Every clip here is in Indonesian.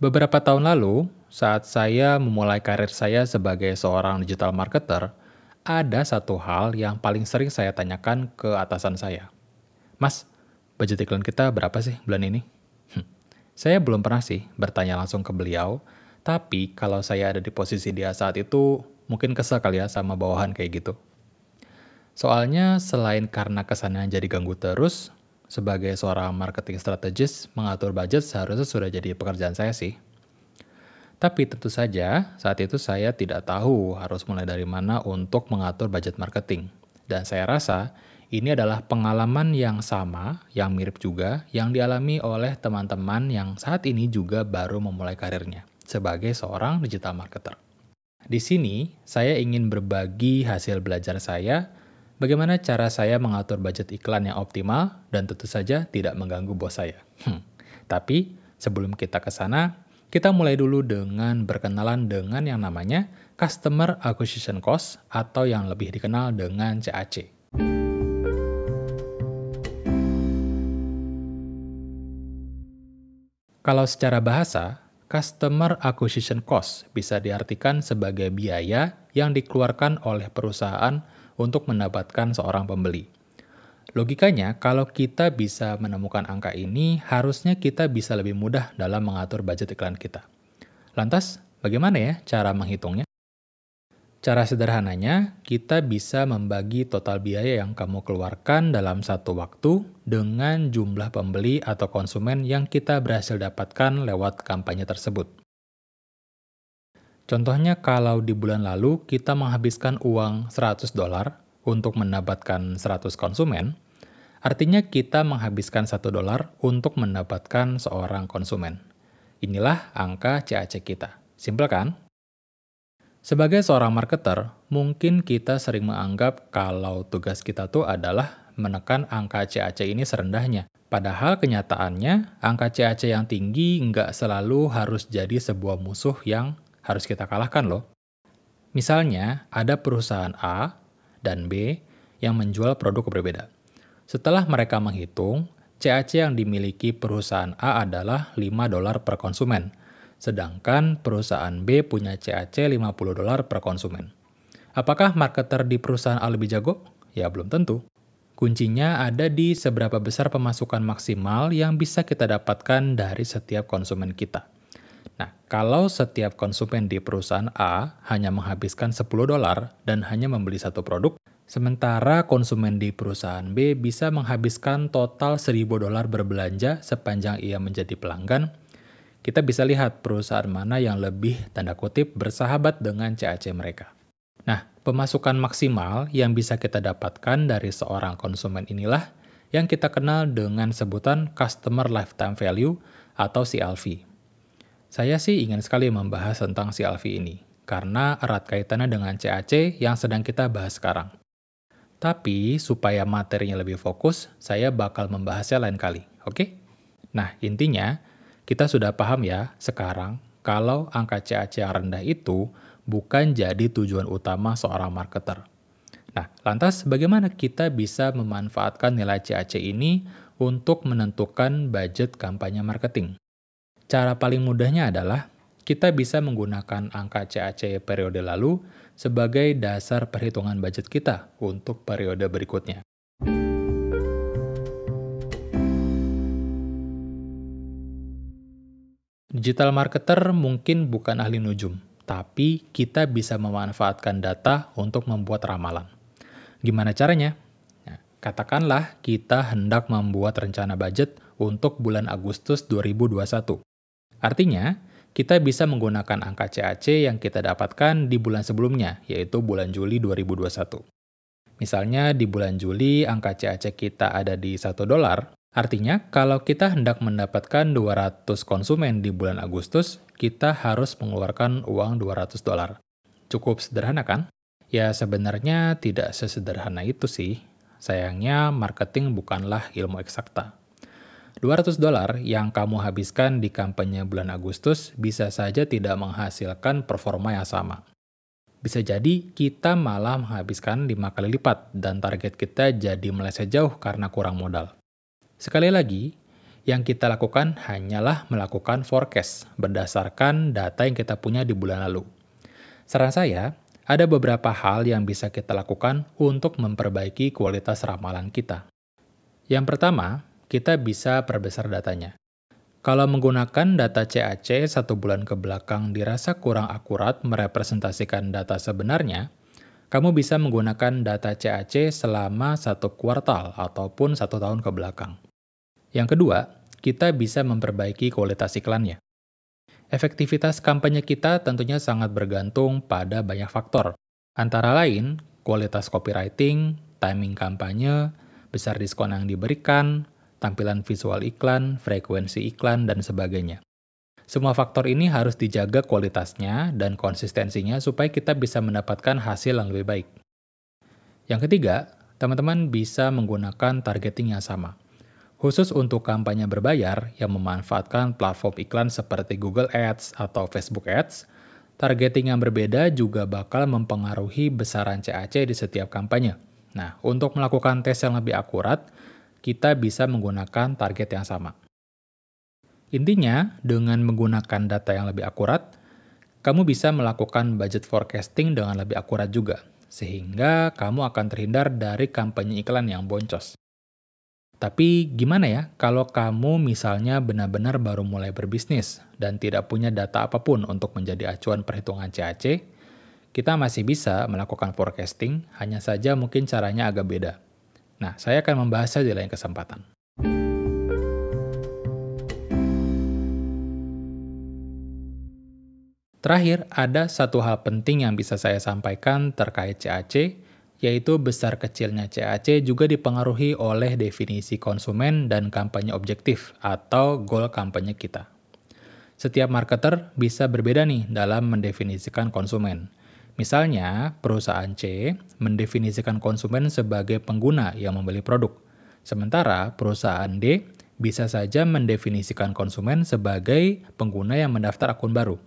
Beberapa tahun lalu, saat saya memulai karir saya sebagai seorang digital marketer, ada satu hal yang paling sering saya tanyakan ke atasan saya. Mas, budget iklan kita berapa sih bulan ini? Hm, saya belum pernah sih bertanya langsung ke beliau, tapi kalau saya ada di posisi dia saat itu, mungkin kesel kali ya sama bawahan kayak gitu. Soalnya selain karena kesannya jadi ganggu terus, sebagai seorang marketing strategis, mengatur budget seharusnya sudah jadi pekerjaan saya sih. Tapi tentu saja, saat itu saya tidak tahu harus mulai dari mana untuk mengatur budget marketing. Dan saya rasa ini adalah pengalaman yang sama, yang mirip juga, yang dialami oleh teman-teman yang saat ini juga baru memulai karirnya sebagai seorang digital marketer. Di sini, saya ingin berbagi hasil belajar saya, bagaimana cara saya mengatur budget iklan yang optimal, dan tentu saja tidak mengganggu bos saya. Hmm. Tapi, sebelum kita ke sana, kita mulai dulu dengan berkenalan dengan yang namanya Customer Acquisition Cost atau yang lebih dikenal dengan CAC. Kalau secara bahasa, Customer Acquisition Cost bisa diartikan sebagai biaya yang dikeluarkan oleh perusahaan untuk mendapatkan seorang pembeli. Logikanya, kalau kita bisa menemukan angka ini, harusnya kita bisa lebih mudah dalam mengatur budget iklan kita. Lantas, bagaimana ya cara menghitungnya? Cara sederhananya, kita bisa membagi total biaya yang kamu keluarkan dalam satu waktu dengan jumlah pembeli atau konsumen yang kita berhasil dapatkan lewat kampanye tersebut. Contohnya kalau di bulan lalu kita menghabiskan uang 100 dolar untuk mendapatkan 100 konsumen, artinya kita menghabiskan 1 dolar untuk mendapatkan seorang konsumen. Inilah angka CAC kita. Simpel kan? Sebagai seorang marketer, mungkin kita sering menganggap kalau tugas kita tuh adalah menekan angka CAC ini serendahnya. Padahal kenyataannya, angka CAC yang tinggi nggak selalu harus jadi sebuah musuh yang harus kita kalahkan loh. Misalnya, ada perusahaan A dan B yang menjual produk berbeda. Setelah mereka menghitung, CAC yang dimiliki perusahaan A adalah 5 dolar per konsumen, sedangkan perusahaan B punya CAC 50 dolar per konsumen. Apakah marketer di perusahaan A lebih jago? Ya belum tentu. Kuncinya ada di seberapa besar pemasukan maksimal yang bisa kita dapatkan dari setiap konsumen kita. Nah, kalau setiap konsumen di perusahaan A hanya menghabiskan 10 dolar dan hanya membeli satu produk, sementara konsumen di perusahaan B bisa menghabiskan total 1000 dolar berbelanja sepanjang ia menjadi pelanggan, kita bisa lihat perusahaan mana yang lebih tanda kutip bersahabat dengan CAC mereka. Nah, pemasukan maksimal yang bisa kita dapatkan dari seorang konsumen inilah yang kita kenal dengan sebutan Customer Lifetime Value atau CLV. Saya sih ingin sekali membahas tentang si Alfi ini, karena erat kaitannya dengan CAC yang sedang kita bahas sekarang. Tapi, supaya materinya lebih fokus, saya bakal membahasnya lain kali, oke? Nah, intinya, kita sudah paham ya sekarang kalau angka CAC yang rendah itu bukan jadi tujuan utama seorang marketer. Nah, lantas bagaimana kita bisa memanfaatkan nilai CAC ini untuk menentukan budget kampanye marketing? Cara paling mudahnya adalah kita bisa menggunakan angka CAC periode lalu sebagai dasar perhitungan budget kita untuk periode berikutnya. Digital marketer mungkin bukan ahli nujum, tapi kita bisa memanfaatkan data untuk membuat ramalan. Gimana caranya? Nah, katakanlah kita hendak membuat rencana budget untuk bulan Agustus 2021. Artinya, kita bisa menggunakan angka CAC yang kita dapatkan di bulan sebelumnya, yaitu bulan Juli 2021. Misalnya di bulan Juli angka CAC kita ada di 1 dolar, artinya kalau kita hendak mendapatkan 200 konsumen di bulan Agustus, kita harus mengeluarkan uang 200 dolar. Cukup sederhana kan? Ya sebenarnya tidak sesederhana itu sih. Sayangnya marketing bukanlah ilmu eksakta. 200 dolar yang kamu habiskan di kampanye bulan Agustus bisa saja tidak menghasilkan performa yang sama. Bisa jadi kita malah menghabiskan 5 kali lipat dan target kita jadi meleset jauh karena kurang modal. Sekali lagi, Yang kita lakukan hanyalah melakukan forecast berdasarkan data yang kita punya di bulan lalu. Saran saya, ada beberapa hal yang bisa kita lakukan untuk memperbaiki kualitas ramalan kita. Yang pertama, kita bisa perbesar datanya. Kalau menggunakan data CAC satu bulan ke belakang dirasa kurang akurat merepresentasikan data sebenarnya, kamu bisa menggunakan data CAC selama satu kuartal ataupun satu tahun ke belakang. Yang kedua, kita bisa memperbaiki kualitas iklannya. Efektivitas kampanye kita tentunya sangat bergantung pada banyak faktor, antara lain kualitas copywriting, timing kampanye, besar diskon yang diberikan, tampilan visual iklan, frekuensi iklan, dan sebagainya. Semua faktor ini harus dijaga kualitasnya dan konsistensinya supaya kita bisa mendapatkan hasil yang lebih baik. Yang ketiga, teman-teman bisa menggunakan targeting yang sama. Khusus untuk kampanye berbayar yang memanfaatkan platform iklan seperti Google Ads atau Facebook Ads, targeting yang berbeda juga bakal mempengaruhi besaran CAC di setiap kampanye. Nah, untuk melakukan tes yang lebih akurat, kita bisa menggunakan target yang sama. Intinya, dengan menggunakan data yang lebih akurat, kamu bisa melakukan budget forecasting dengan lebih akurat juga, sehingga kamu akan terhindar dari kampanye iklan yang boncos. Tapi gimana ya kalau kamu misalnya benar-benar baru mulai berbisnis dan tidak punya data apa pun untuk menjadi acuan perhitungan CAC? Kita masih bisa melakukan forecasting, hanya saja mungkin caranya agak beda. Nah, saya akan membahasnya di lain kesempatan. Terakhir, ada satu hal penting yang bisa saya sampaikan terkait CAC, yaitu besar kecilnya CAC juga dipengaruhi oleh definisi konsumen dan kampanye objektif atau goal kampanye kita. Setiap marketer bisa berbeda nih dalam mendefinisikan konsumen. Misalnya, perusahaan C mendefinisikan konsumen sebagai pengguna yang membeli produk, sementara perusahaan D bisa saja mendefinisikan konsumen sebagai pengguna yang mendaftar akun baru.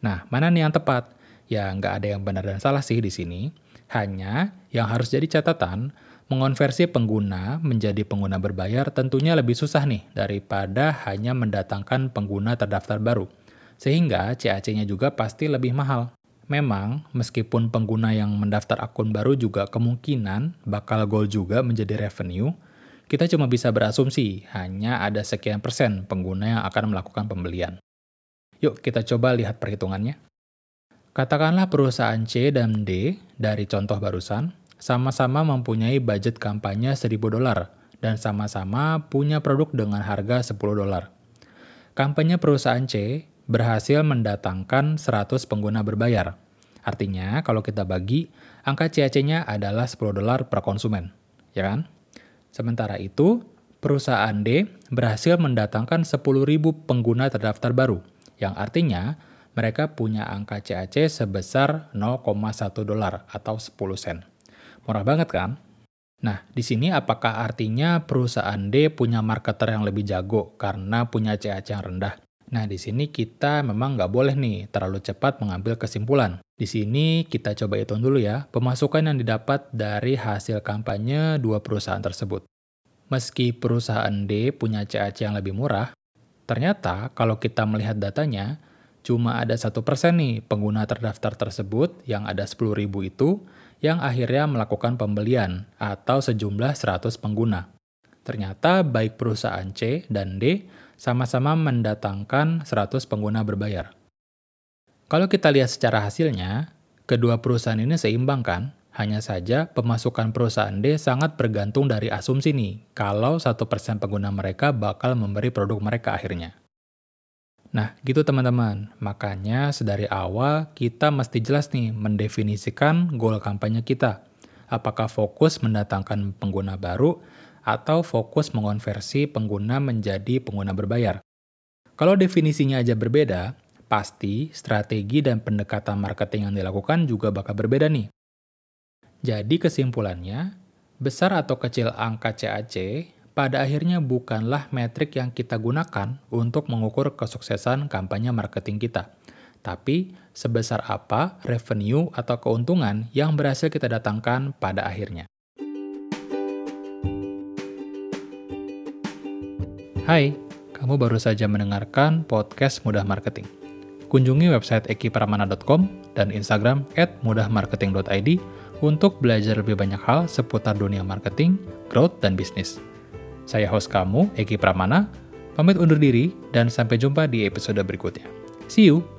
Nah, mana nih yang tepat? Ya, nggak ada yang benar dan salah sih di sini. Hanya yang harus jadi catatan, mengonversi pengguna menjadi pengguna berbayar tentunya lebih susah nih daripada hanya mendatangkan pengguna terdaftar baru. Sehingga CAC-nya juga pasti lebih mahal. Memang, meskipun pengguna yang mendaftar akun baru juga kemungkinan bakal goal juga menjadi revenue, kita cuma bisa berasumsi hanya ada sekian persen pengguna yang akan melakukan pembelian. Yuk kita coba lihat perhitungannya. Katakanlah perusahaan C dan D dari contoh barusan sama-sama mempunyai budget kampanye 1000 dolar dan sama-sama punya produk dengan harga 10 dolar. Kampanye perusahaan C berhasil mendatangkan 100 pengguna berbayar. Artinya, kalau kita bagi, angka CAC-nya adalah 10 dolar per konsumen, ya kan? Sementara itu, perusahaan D berhasil mendatangkan 10.000 pengguna terdaftar baru yang artinya mereka punya angka CAC sebesar 0,1 dolar atau 10 sen. Murah banget kan? Nah, di sini apakah artinya perusahaan D punya marketer yang lebih jago karena punya CAC yang rendah? Nah, di sini kita memang nggak boleh nih terlalu cepat mengambil kesimpulan. Di sini kita coba hitung dulu ya, pemasukan yang didapat dari hasil kampanye dua perusahaan tersebut. Meski perusahaan D punya CAC yang lebih murah, Ternyata kalau kita melihat datanya, cuma ada satu persen nih pengguna terdaftar tersebut yang ada 10.000 itu yang akhirnya melakukan pembelian atau sejumlah 100 pengguna. Ternyata baik perusahaan C dan D sama-sama mendatangkan 100 pengguna berbayar. Kalau kita lihat secara hasilnya, kedua perusahaan ini seimbang kan? Hanya saja pemasukan perusahaan D sangat bergantung dari asumsi nih, kalau satu persen pengguna mereka bakal memberi produk mereka akhirnya. Nah, gitu teman-teman. Makanya sedari awal kita mesti jelas nih mendefinisikan goal kampanye kita. Apakah fokus mendatangkan pengguna baru atau fokus mengonversi pengguna menjadi pengguna berbayar. Kalau definisinya aja berbeda, pasti strategi dan pendekatan marketing yang dilakukan juga bakal berbeda nih. Jadi kesimpulannya, besar atau kecil angka CAC pada akhirnya bukanlah metrik yang kita gunakan untuk mengukur kesuksesan kampanye marketing kita. Tapi, sebesar apa revenue atau keuntungan yang berhasil kita datangkan pada akhirnya. Hai, Kamu baru saja mendengarkan podcast Mudah Marketing. Kunjungi website ekipramana.com dan Instagram at mudahmarketing.id untuk belajar lebih banyak hal seputar dunia marketing, growth, dan bisnis. Saya host kamu, Eki Pramana, pamit undur diri dan sampai jumpa di episode berikutnya. See you!